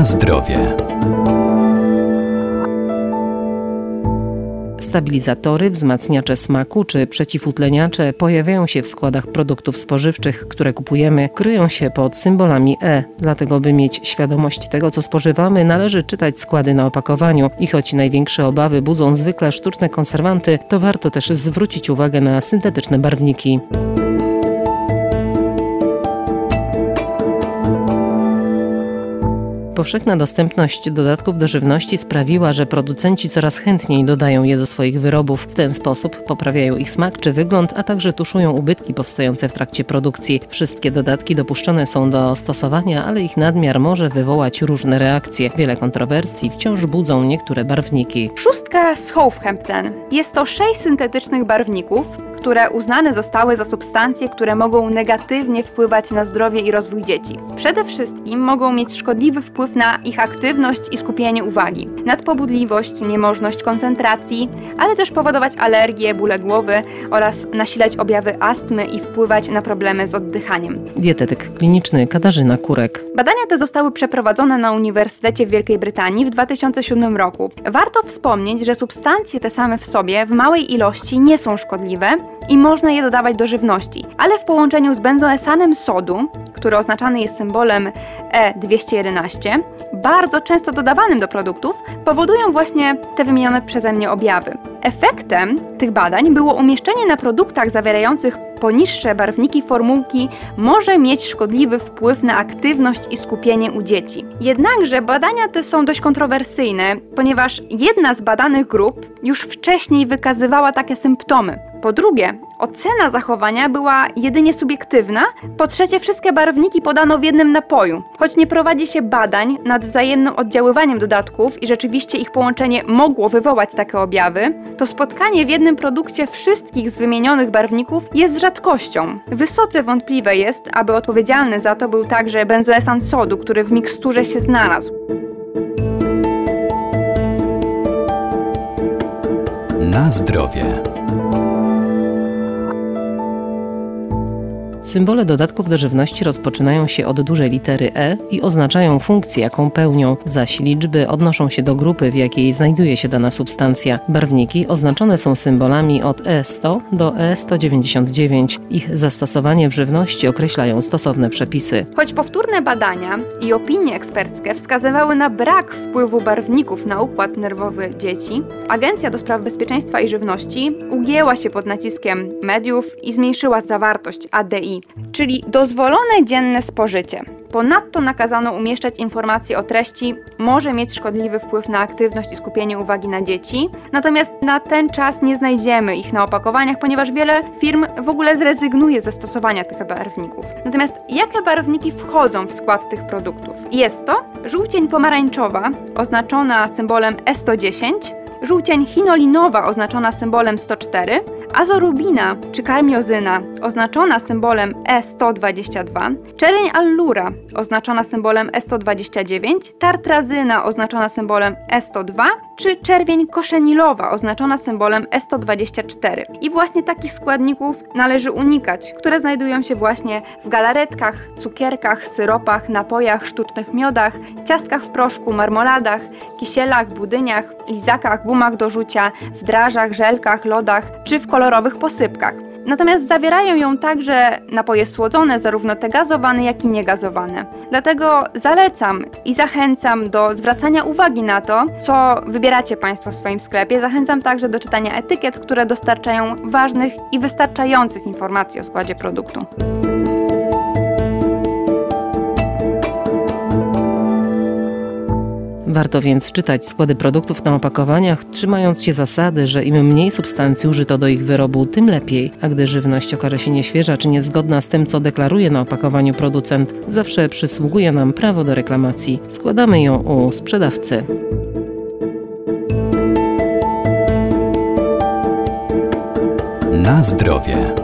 Na zdrowie. Stabilizatory, wzmacniacze smaku czy przeciwutleniacze pojawiają się w składach produktów spożywczych, które kupujemy, kryją się pod symbolami E. Dlatego, by mieć świadomość tego, co spożywamy, należy czytać składy na opakowaniu. I choć największe obawy budzą zwykle sztuczne konserwanty, to warto też zwrócić uwagę na syntetyczne barwniki. Powszechna dostępność dodatków do żywności sprawiła, że producenci coraz chętniej dodają je do swoich wyrobów. W ten sposób poprawiają ich smak czy wygląd, a także tuszują ubytki powstające w trakcie produkcji. Wszystkie dodatki dopuszczone są do stosowania, ale ich nadmiar może wywołać różne reakcje. Wiele kontrowersji wciąż budzą niektóre barwniki. Szóstka z Hofhempten. Jest to sześć syntetycznych barwników, które uznane zostały za substancje, które mogą negatywnie wpływać na zdrowie i rozwój dzieci. Przede wszystkim mogą mieć szkodliwy wpływ na ich aktywność i skupienie uwagi, nadpobudliwość, niemożność koncentracji, ale też powodować alergie, bóle głowy oraz nasilać objawy astmy i wpływać na problemy z oddychaniem. Dietetyk kliniczny Katarzyna Kurek. Badania te zostały przeprowadzone na Uniwersytecie w Wielkiej Brytanii w 2007 roku. Warto wspomnieć, że substancje te same w sobie w małej ilości nie są szkodliwe, i można je dodawać do żywności, ale w połączeniu z benzoesanem sodu, który oznaczany jest symbolem E211, bardzo często dodawanym do produktów, powodują właśnie te wymienione przeze mnie objawy. Efektem tych badań było umieszczenie na produktach zawierających poniższe barwniki formułki może mieć szkodliwy wpływ na aktywność i skupienie u dzieci. Jednakże badania te są dość kontrowersyjne, ponieważ jedna z badanych grup już wcześniej wykazywała takie symptomy. Po drugie, ocena zachowania była jedynie subiektywna. Po trzecie, wszystkie barwniki podano w jednym napoju. Choć nie prowadzi się badań nad wzajemnym oddziaływaniem dodatków i rzeczywiście ich połączenie mogło wywołać takie objawy, to spotkanie w jednym produkcie wszystkich z wymienionych barwników jest rzadkością. Wysoce wątpliwe jest, aby odpowiedzialny za to był także benzoesan sodu, który w miksturze się znalazł. Na zdrowie. Symbole dodatków do żywności rozpoczynają się od dużej litery E i oznaczają funkcję, jaką pełnią, zaś liczby odnoszą się do grupy, w jakiej znajduje się dana substancja. Barwniki oznaczone są symbolami od E100 do E199. Ich zastosowanie w żywności określają stosowne przepisy. Choć powtórne badania i opinie eksperckie wskazywały na brak wpływu barwników na układ nerwowy dzieci, Agencja do Spraw Bezpieczeństwa i Żywności ugięła się pod naciskiem mediów i zmniejszyła zawartość ADI czyli dozwolone dzienne spożycie. Ponadto nakazano umieszczać informacje o treści, może mieć szkodliwy wpływ na aktywność i skupienie uwagi na dzieci. Natomiast na ten czas nie znajdziemy ich na opakowaniach, ponieważ wiele firm w ogóle zrezygnuje ze stosowania tych barwników. Natomiast jakie barwniki wchodzą w skład tych produktów? Jest to żółcień pomarańczowa, oznaczona symbolem E110, żółcień chinolinowa, oznaczona symbolem 104, azorubina czy karmiozyna oznaczona symbolem E122, czerwień allura oznaczona symbolem E129, tartrazyna oznaczona symbolem E102 czy czerwień koszenilowa oznaczona symbolem E124. I właśnie takich składników należy unikać, które znajdują się właśnie w galaretkach, cukierkach, syropach, napojach, sztucznych miodach, ciastkach w proszku, marmoladach, kisielach, budyniach, lizakach, gumach do rzucia, w drażach, żelkach, lodach czy w kolorowych posypkach. Natomiast zawierają ją także napoje słodzone, zarówno te gazowane, jak i niegazowane. Dlatego zalecam i zachęcam do zwracania uwagi na to, co wybieracie Państwo w swoim sklepie. Zachęcam także do czytania etykiet, które dostarczają ważnych i wystarczających informacji o składzie produktu. Warto więc czytać składy produktów na opakowaniach, trzymając się zasady, że im mniej substancji użyto do ich wyrobu, tym lepiej. A gdy żywność okaże się nieświeża czy niezgodna z tym, co deklaruje na opakowaniu producent, zawsze przysługuje nam prawo do reklamacji. Składamy ją u sprzedawcy. Na zdrowie.